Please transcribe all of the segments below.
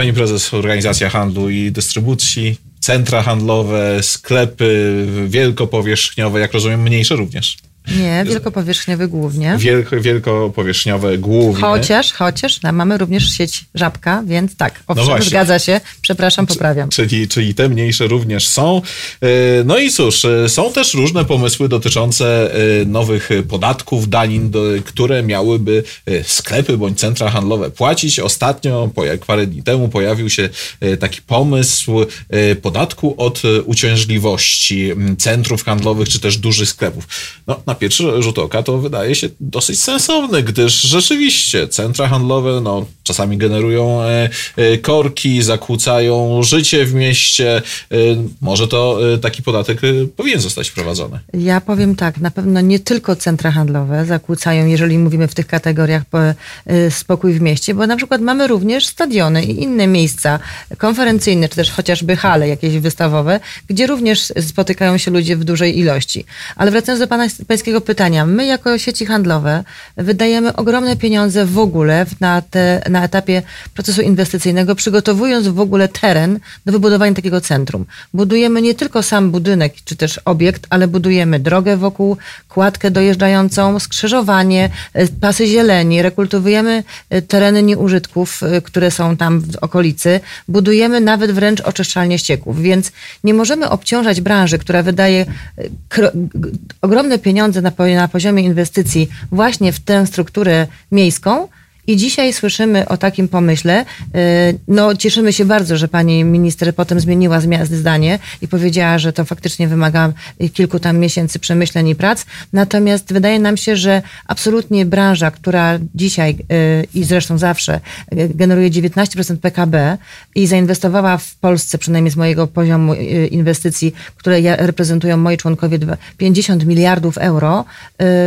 Pani prezes, organizacja handlu i dystrybucji, centra handlowe, sklepy wielkopowierzchniowe, jak rozumiem, mniejsze również. Nie, wielkopowierzchniowy głównie. Wielko, wielkopowierzchniowe głównie. Chociaż, chociaż no, mamy również sieć Żabka, więc tak, owszem, no zgadza się. Przepraszam, poprawiam. Czyli, czyli te mniejsze również są. E, no i cóż, e, są też różne pomysły dotyczące e, nowych podatków, danin, które miałyby sklepy bądź centra handlowe płacić. Ostatnio, parę dni temu, pojawił się taki pomysł podatku od uciążliwości centrów handlowych czy też dużych sklepów. No, na pierwszy rzut oka to wydaje się dosyć sensowne, gdyż rzeczywiście centra handlowe no, czasami generują e, e, korki, zakłócają życie w mieście. E, może to taki podatek powinien zostać wprowadzony. Ja powiem tak, na pewno nie tylko centra handlowe zakłócają, jeżeli mówimy w tych kategoriach spokój w mieście, bo na przykład mamy również stadiony i inne miejsca konferencyjne, czy też chociażby hale jakieś wystawowe, gdzie również spotykają się ludzie w dużej ilości. Ale wracając do pana pańskiego pytania. My jako sieci handlowe wydajemy ogromne pieniądze w ogóle na, te, na etapie procesu inwestycyjnego, przygotowując w ogóle teren do wybudowania takiego centrum. Budujemy nie tylko sam budynek czy też obiekt, ale budujemy drogę wokół, kładkę dojeżdżającą, skrzyżowanie, e, pasy zieleni, rekultywujemy e, tereny nieużytków, e, które są tam w okolicy, budujemy nawet wręcz oczyszczalnie ścieków, więc nie możemy obciążać branży, która wydaje ogromne pieniądze na, na poziomie inwestycji właśnie w tę strukturę miejską, i dzisiaj słyszymy o takim pomyśle. Y, no, cieszymy się bardzo, że pani minister potem zmieniła zdanie i powiedziała, że to faktycznie wymaga kilku tam miesięcy przemyśleń i prac. Natomiast wydaje nam się, że absolutnie branża, która dzisiaj y, i zresztą zawsze y, generuje 19% PKB i zainwestowała w Polsce, przynajmniej z mojego poziomu inwestycji, które reprezentują moi członkowie, 50 miliardów euro,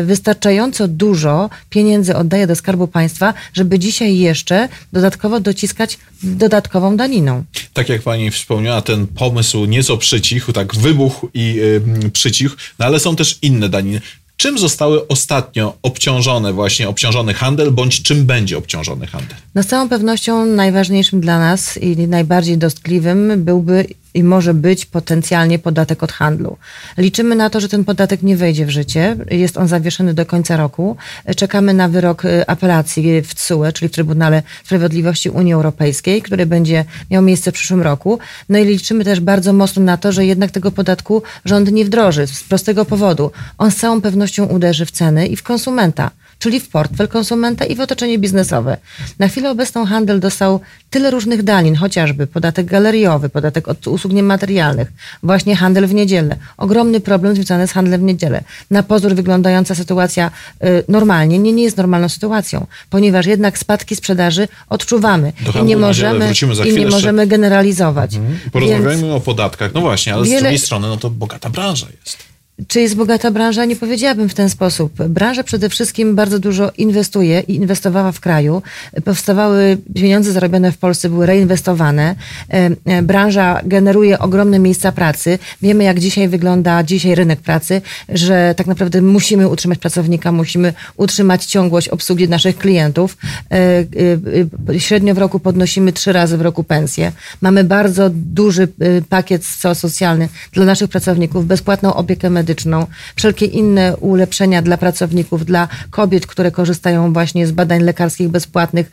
wystarczająco dużo pieniędzy oddaje do Skarbu Państwa, żeby dzisiaj jeszcze dodatkowo dociskać dodatkową daniną. Tak jak pani wspomniała, ten pomysł nieco przycichł, tak wybuchł i yy, przycichł, no ale są też inne daniny. Czym zostały ostatnio obciążone właśnie obciążony handel, bądź czym będzie obciążony handel? No z całą pewnością najważniejszym dla nas i najbardziej dostkliwym byłby i może być potencjalnie podatek od handlu. Liczymy na to, że ten podatek nie wejdzie w życie. Jest on zawieszony do końca roku. Czekamy na wyrok y, apelacji w TSUE, czyli w Trybunale Sprawiedliwości Unii Europejskiej, który będzie miał miejsce w przyszłym roku. No i liczymy też bardzo mocno na to, że jednak tego podatku rząd nie wdroży z prostego powodu. On z całą pewnością uderzy w ceny i w konsumenta czyli w portfel konsumenta i w otoczenie biznesowe. Na chwilę obecną handel dostał tyle różnych danin, chociażby podatek galeriowy, podatek od usług niematerialnych, właśnie handel w niedzielę. Ogromny problem związany z handlem w niedzielę. Na pozór wyglądająca sytuacja y, normalnie nie, nie jest normalną sytuacją, ponieważ jednak spadki sprzedaży odczuwamy i nie możemy, i nie możemy generalizować. Mhm. Porozmawiajmy Więc... o podatkach. No właśnie, ale wiele... z drugiej strony no to bogata branża jest. Czy jest bogata branża? Nie powiedziałabym w ten sposób. Branża przede wszystkim bardzo dużo inwestuje i inwestowała w kraju. Powstawały pieniądze zarobione w Polsce, były reinwestowane. E, e, branża generuje ogromne miejsca pracy. Wiemy, jak dzisiaj wygląda dzisiaj rynek pracy, że tak naprawdę musimy utrzymać pracownika, musimy utrzymać ciągłość obsługi naszych klientów. E, średnio w roku podnosimy trzy razy w roku pensję. Mamy bardzo duży pakiet socjalny dla naszych pracowników, bezpłatną opiekę medyczną medyczną, wszelkie inne ulepszenia dla pracowników, dla kobiet, które korzystają właśnie z badań lekarskich bezpłatnych,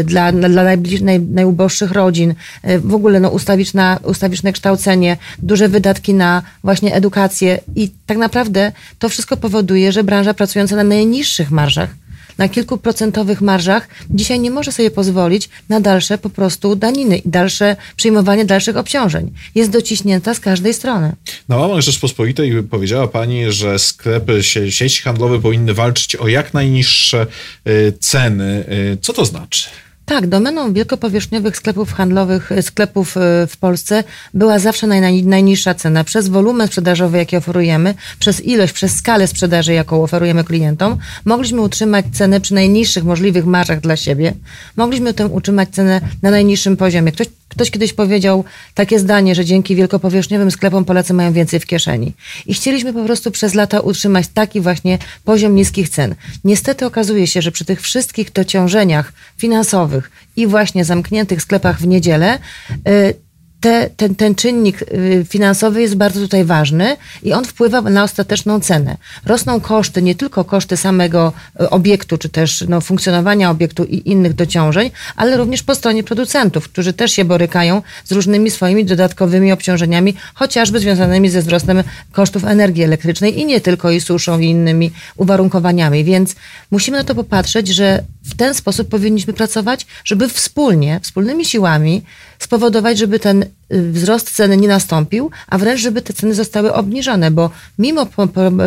y, dla, dla naj, najuboższych rodzin, y, w ogóle no, ustawiczne, ustawiczne kształcenie, duże wydatki na właśnie edukację i tak naprawdę to wszystko powoduje, że branża pracująca na najniższych marżach na kilkuprocentowych marżach, dzisiaj nie może sobie pozwolić na dalsze po prostu daniny i dalsze przyjmowanie dalszych obciążeń. Jest dociśnięta z każdej strony. Na łamach Rzeczpospolitej powiedziała Pani, że sklepy, sieci handlowe powinny walczyć o jak najniższe y, ceny. Y, co to znaczy? Tak, domeną wielkopowierzchniowych sklepów handlowych, e, sklepów e, w Polsce była zawsze naj, najniższa cena. Przez wolumen sprzedażowy, jaki oferujemy, przez ilość, przez skalę sprzedaży, jaką oferujemy klientom, mogliśmy utrzymać cenę przy najniższych możliwych marżach dla siebie. Mogliśmy tym utrzymać cenę na najniższym poziomie. Ktoś Ktoś kiedyś powiedział takie zdanie, że dzięki wielkopowierzchniowym sklepom Polacy mają więcej w kieszeni. I chcieliśmy po prostu przez lata utrzymać taki właśnie poziom niskich cen. Niestety okazuje się, że przy tych wszystkich dociążeniach finansowych i właśnie zamkniętych sklepach w niedzielę, yy, te, ten, ten czynnik y, finansowy jest bardzo tutaj ważny i on wpływa na ostateczną cenę. Rosną koszty, nie tylko koszty samego y, obiektu, czy też no, funkcjonowania obiektu i innych dociążeń, ale również po stronie producentów, którzy też się borykają z różnymi swoimi dodatkowymi obciążeniami, chociażby związanymi ze wzrostem kosztów energii elektrycznej i nie tylko i suszą i innymi uwarunkowaniami. Więc musimy na to popatrzeć, że w ten sposób powinniśmy pracować, żeby wspólnie, wspólnymi siłami spowodować, żeby ten y, wzrost ceny nie nastąpił, a wręcz, żeby te ceny zostały obniżone, bo mimo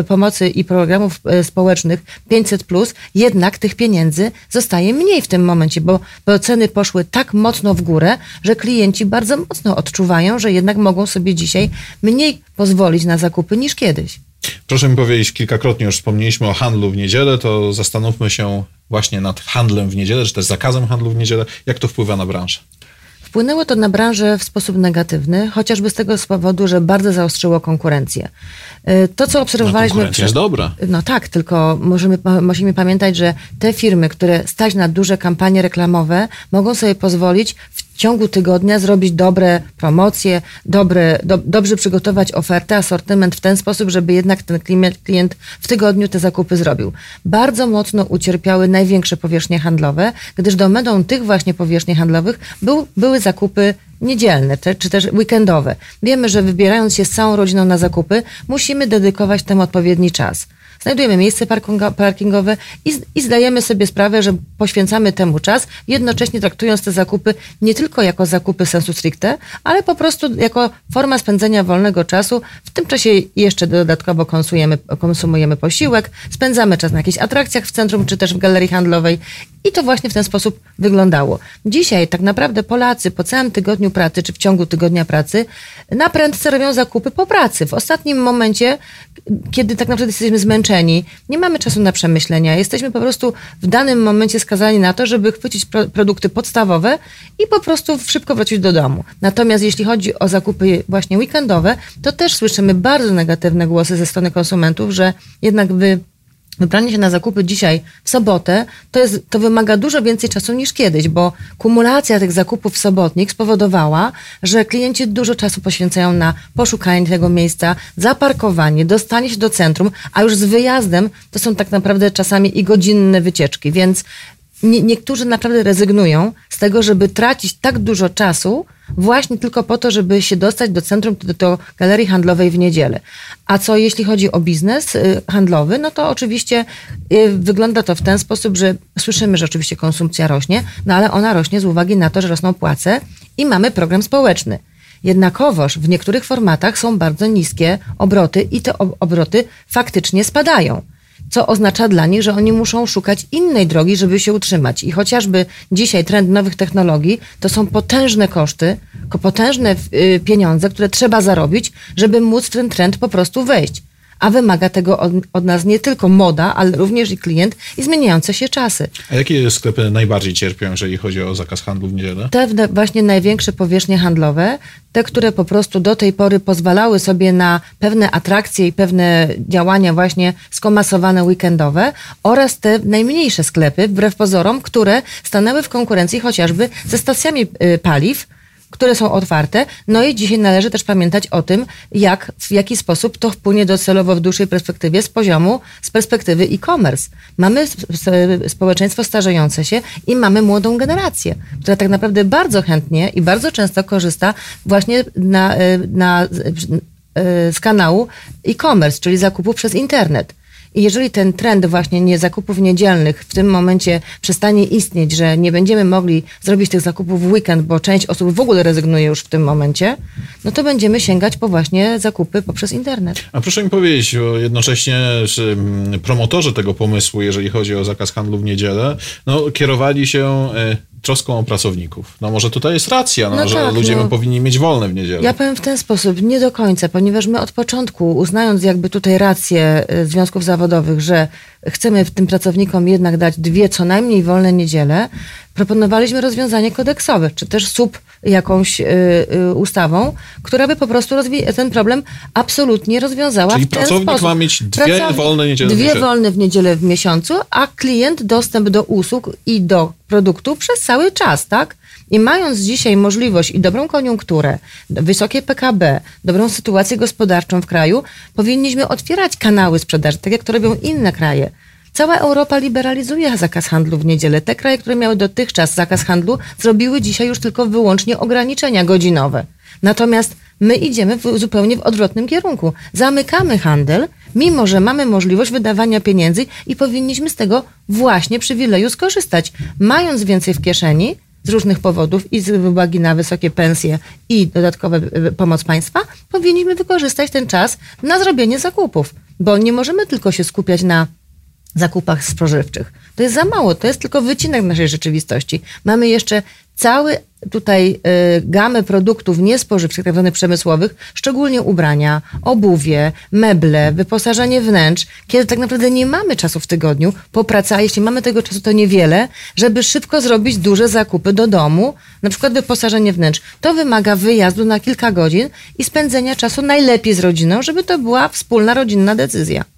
pomocy i programów y, społecznych 500, jednak tych pieniędzy zostaje mniej w tym momencie, bo, bo ceny poszły tak mocno w górę, że klienci bardzo mocno odczuwają, że jednak mogą sobie dzisiaj mniej pozwolić na zakupy niż kiedyś. Proszę mi powiedzieć, kilkakrotnie już wspomnieliśmy o handlu w niedzielę, to zastanówmy się właśnie nad handlem w niedzielę, czy też zakazem handlu w niedzielę. Jak to wpływa na branżę? Wpłynęło to na branżę w sposób negatywny, chociażby z tego powodu, że bardzo zaostrzyło konkurencję. Y, to, co obserwowaliśmy. No, konkurencja jest dobra. No tak, tylko możemy, musimy pamiętać, że te firmy, które stać na duże kampanie reklamowe, mogą sobie pozwolić w ciągu tygodnia zrobić dobre promocje, dobre, do, dobrze przygotować ofertę, asortyment w ten sposób, żeby jednak ten klient, klient w tygodniu te zakupy zrobił. Bardzo mocno ucierpiały największe powierzchnie handlowe, gdyż domeną tych właśnie powierzchni handlowych był, były zakupy niedzielne, te, czy też weekendowe. Wiemy, że wybierając się z całą rodziną na zakupy, musimy dedykować temu odpowiedni czas znajdujemy miejsce parkingowe i, i zdajemy sobie sprawę, że poświęcamy temu czas, jednocześnie traktując te zakupy nie tylko jako zakupy sensu stricte, ale po prostu jako forma spędzenia wolnego czasu. W tym czasie jeszcze dodatkowo konsumujemy, konsumujemy posiłek, spędzamy czas na jakichś atrakcjach w centrum czy też w galerii handlowej i to właśnie w ten sposób wyglądało. Dzisiaj tak naprawdę Polacy po całym tygodniu pracy, czy w ciągu tygodnia pracy, na prędce robią zakupy po pracy. W ostatnim momencie, kiedy tak naprawdę jesteśmy zmęczeni, nie mamy czasu na przemyślenia, jesteśmy po prostu w danym momencie skazani na to, żeby chwycić pro produkty podstawowe i po prostu szybko wrócić do domu. Natomiast jeśli chodzi o zakupy właśnie weekendowe, to też słyszymy bardzo negatywne głosy ze strony konsumentów, że jednak wy Wybranie się na zakupy dzisiaj w sobotę to, jest, to wymaga dużo więcej czasu niż kiedyś, bo kumulacja tych zakupów w sobotnik spowodowała, że klienci dużo czasu poświęcają na poszukanie tego miejsca, zaparkowanie, dostanie się do centrum, a już z wyjazdem to są tak naprawdę czasami i godzinne wycieczki, więc nie, niektórzy naprawdę rezygnują z tego, żeby tracić tak dużo czasu właśnie tylko po to, żeby się dostać do centrum, do, do galerii handlowej w niedzielę. A co jeśli chodzi o biznes y, handlowy, no to oczywiście y, wygląda to w ten sposób, że słyszymy, że oczywiście konsumpcja rośnie, no ale ona rośnie z uwagi na to, że rosną płace i mamy program społeczny. Jednakowoż w niektórych formatach są bardzo niskie obroty i te obroty faktycznie spadają co oznacza dla nich, że oni muszą szukać innej drogi, żeby się utrzymać. I chociażby dzisiaj trend nowych technologii to są potężne koszty, potężne y, pieniądze, które trzeba zarobić, żeby móc w ten trend po prostu wejść a wymaga tego od, od, nas nie tylko moda, ale również i klient i zmieniające się czasy. A jakie sklepy najbardziej cierpią, jeżeli chodzi o zakaz handlu w niedzielę? Te właśnie największe powierzchnie handlowe, te, które po prostu do tej pory pozwalały sobie na pewne atrakcje i pewne działania właśnie skomasowane weekendowe oraz te najmniejsze sklepy, wbrew pozorom, które stanęły w konkurencji chociażby ze stacjami y, paliw, które są otwarte. No i dzisiaj należy też pamiętać o tym, jak, w jaki sposób to wpłynie docelowo w dłuższej perspektywie z poziomu, z perspektywy e-commerce. Mamy społeczeństwo starzejące się i mamy młodą generację, która tak naprawdę bardzo chętnie i bardzo często korzysta właśnie na, e, na, e, z kanału e-commerce, czyli zakupów przez internet. I jeżeli ten trend właśnie nie zakupów niedzielnych w tym momencie przestanie istnieć, że nie będziemy mogli zrobić tych zakupów w weekend, bo część osób w ogóle rezygnuje już w tym momencie, no to będziemy sięgać po właśnie zakupy poprzez internet. A proszę mi powiedzieć, jednocześnie mm, promotorzy tego pomysłu, jeżeli chodzi o zakaz handlu w niedzielę, no kierowali się e, troską o pracowników. No może tutaj jest racja, no, no że tak, ludzie no. powinni mieć wolne w niedzielę. Ja powiem w ten sposób, nie do końca, ponieważ my od początku, uznając jakby tutaj rację y, związków zawodowych, że chcemy tym pracownikom jednak dać dwie co najmniej wolne niedziele, proponowaliśmy rozwiązanie kodeksowe, czy też sub jakąś y, y, ustawą, która by po prostu ten problem absolutnie rozwiązała Czyli w ten pracownik sposób. ma mieć dwie wolne niedziele w Dwie miesiącu. wolne w niedzielę w miesiącu, a klient dostęp do usług i do produktów przez cały czas, tak? I mając dzisiaj możliwość i dobrą koniunkturę, wysokie PKB, dobrą sytuację gospodarczą w kraju, powinniśmy otwierać kanały sprzedaży, tak jak to robią inne kraje. Cała Europa liberalizuje zakaz handlu w niedzielę. Te kraje, które miały dotychczas zakaz handlu, zrobiły dzisiaj już tylko wyłącznie ograniczenia godzinowe. Natomiast my idziemy w, zupełnie w odwrotnym kierunku. Zamykamy handel, mimo że mamy możliwość wydawania pieniędzy i powinniśmy z tego właśnie przywileju skorzystać. Mając więcej w kieszeni, z różnych powodów i z uwagi na wysokie pensje i dodatkowe y, pomoc państwa, powinniśmy wykorzystać ten czas na zrobienie zakupów, bo nie możemy tylko się skupiać na zakupach spożywczych. To jest za mało, to jest tylko wycinek naszej rzeczywistości. Mamy jeszcze cały tutaj y, gamę produktów niespożywczych, tak zwanych przemysłowych, szczególnie ubrania, obuwie, meble, wyposażenie wnętrz, kiedy tak naprawdę nie mamy czasu w tygodniu po pracy, a jeśli mamy tego czasu, to niewiele, żeby szybko zrobić duże zakupy do domu, na przykład wyposażenie wnętrz. To wymaga wyjazdu na kilka godzin i spędzenia czasu najlepiej z rodziną, żeby to była wspólna rodzinna decyzja.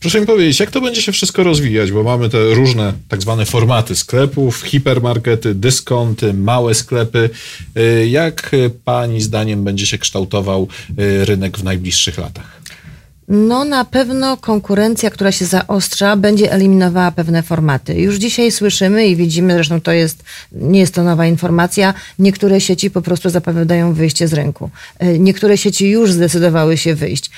Proszę mi powiedzieć, jak to będzie się wszystko rozwijać, bo mamy te różne tak zwane formaty sklepów, hipermarkety, dyskonty, małe sklepy. Y, Jak pani zdaniem będzie się kształtował y, rynek w najbliższych latach? No na pewno konkurencja, która się zaostrza, będzie eliminowała pewne formaty. Już dzisiaj słyszymy i widzimy, zresztą to jest, nie jest to nowa informacja, niektóre sieci po prostu zapowiadają wyjście z rynku. Y, Niektóre sieci już zdecydowały się wyjść.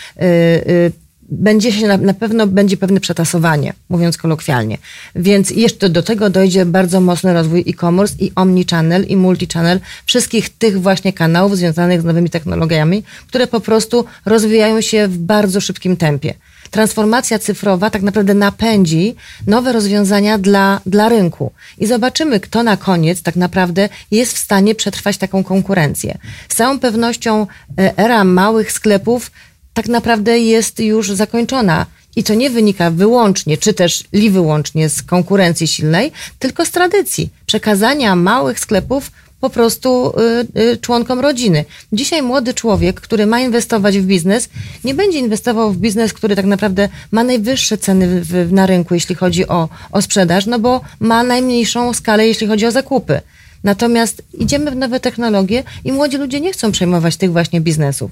Będzie się na, na pewno będzie pewne przetasowanie, mówiąc kolokwialnie. Więc jeszcze do tego dojdzie bardzo mocny rozwój e-commerce i omnichannel i multichannel, wszystkich tych właśnie kanałów związanych z nowymi technologiami, które po prostu rozwijają się w bardzo szybkim tempie transformacja cyfrowa tak naprawdę napędzi nowe rozwiązania dla, dla rynku. I zobaczymy, kto na koniec tak naprawdę jest w stanie przetrwać taką konkurencję. Z całą pewnością e, era małych sklepów tak naprawdę jest już zakończona. I to nie wynika wyłącznie, czy też li wyłącznie z konkurencji silnej, tylko z tradycji. Przekazania małych sklepów po prostu y, y, członkom rodziny. Dzisiaj młody człowiek, który ma inwestować w biznes, nie będzie inwestował w biznes, który tak naprawdę ma najwyższe ceny w, w, na rynku, jeśli chodzi o, o sprzedaż, no bo ma najmniejszą skalę, jeśli chodzi o zakupy. Natomiast idziemy w nowe technologie i młodzi ludzie nie chcą przejmować tych właśnie biznesów.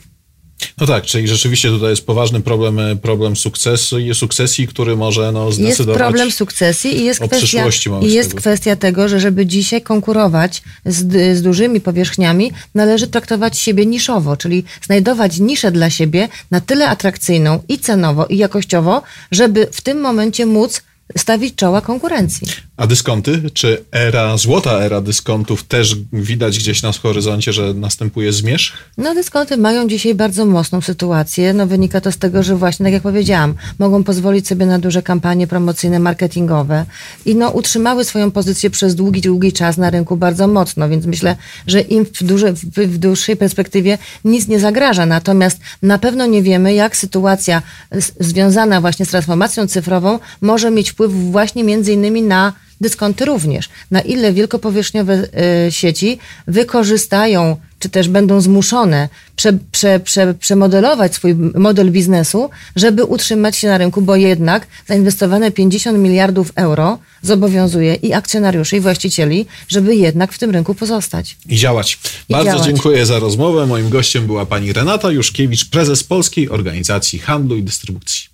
No tak, czyli rzeczywiście tutaj jest poważny problem, e, problem sukcesu sukcesji, który może no, Jest zdecydować problem sukcesji i jest kwestia, i jest sklepów. kwestia tego, że żeby dzisiaj konkurować z, z dużymi powierzchniami, należy traktować siebie niszowo, czyli znajdować niszę dla siebie na tyle atrakcyjną i cenowo, i jakościowo, żeby w tym momencie móc stawić czoła konkurencji. A dyskonty? Czy era, złota era dyskontów też widać gdzieś na horyzoncie, że następuje zmierzch? No dyskonty mają dzisiaj bardzo mocną sytuację. No wynika to z tego, że właśnie, tak jak powiedziałam, mogą pozwolić sobie na duże kampanie promocyjne, marketingowe i no utrzymały swoją pozycję przez długi, długi czas na rynku bardzo mocno, więc myślę, że im w, duże, w, w dłuższej perspektywie nic nie zagraża. Natomiast na pewno nie wiemy, jak sytuacja z, związana właśnie z transformacją cyfrową może mieć wpływ właśnie między innymi na dyskonty również. Na ile wielkopowierzchniowe y, sieci wykorzystają, czy też będą zmuszone prze, prze, prze, przemodelować swój model biznesu, żeby utrzymać się na rynku, bo jednak zainwestowane 50 miliardów euro zobowiązuje i akcjonariuszy, i właścicieli, żeby jednak w tym rynku pozostać. I działać. I Bardzo działać. dziękuję za rozmowę. Moim gościem była pani Renata Juszkiewicz, prezes Polskiej Organizacji Handlu i Dystrybucji.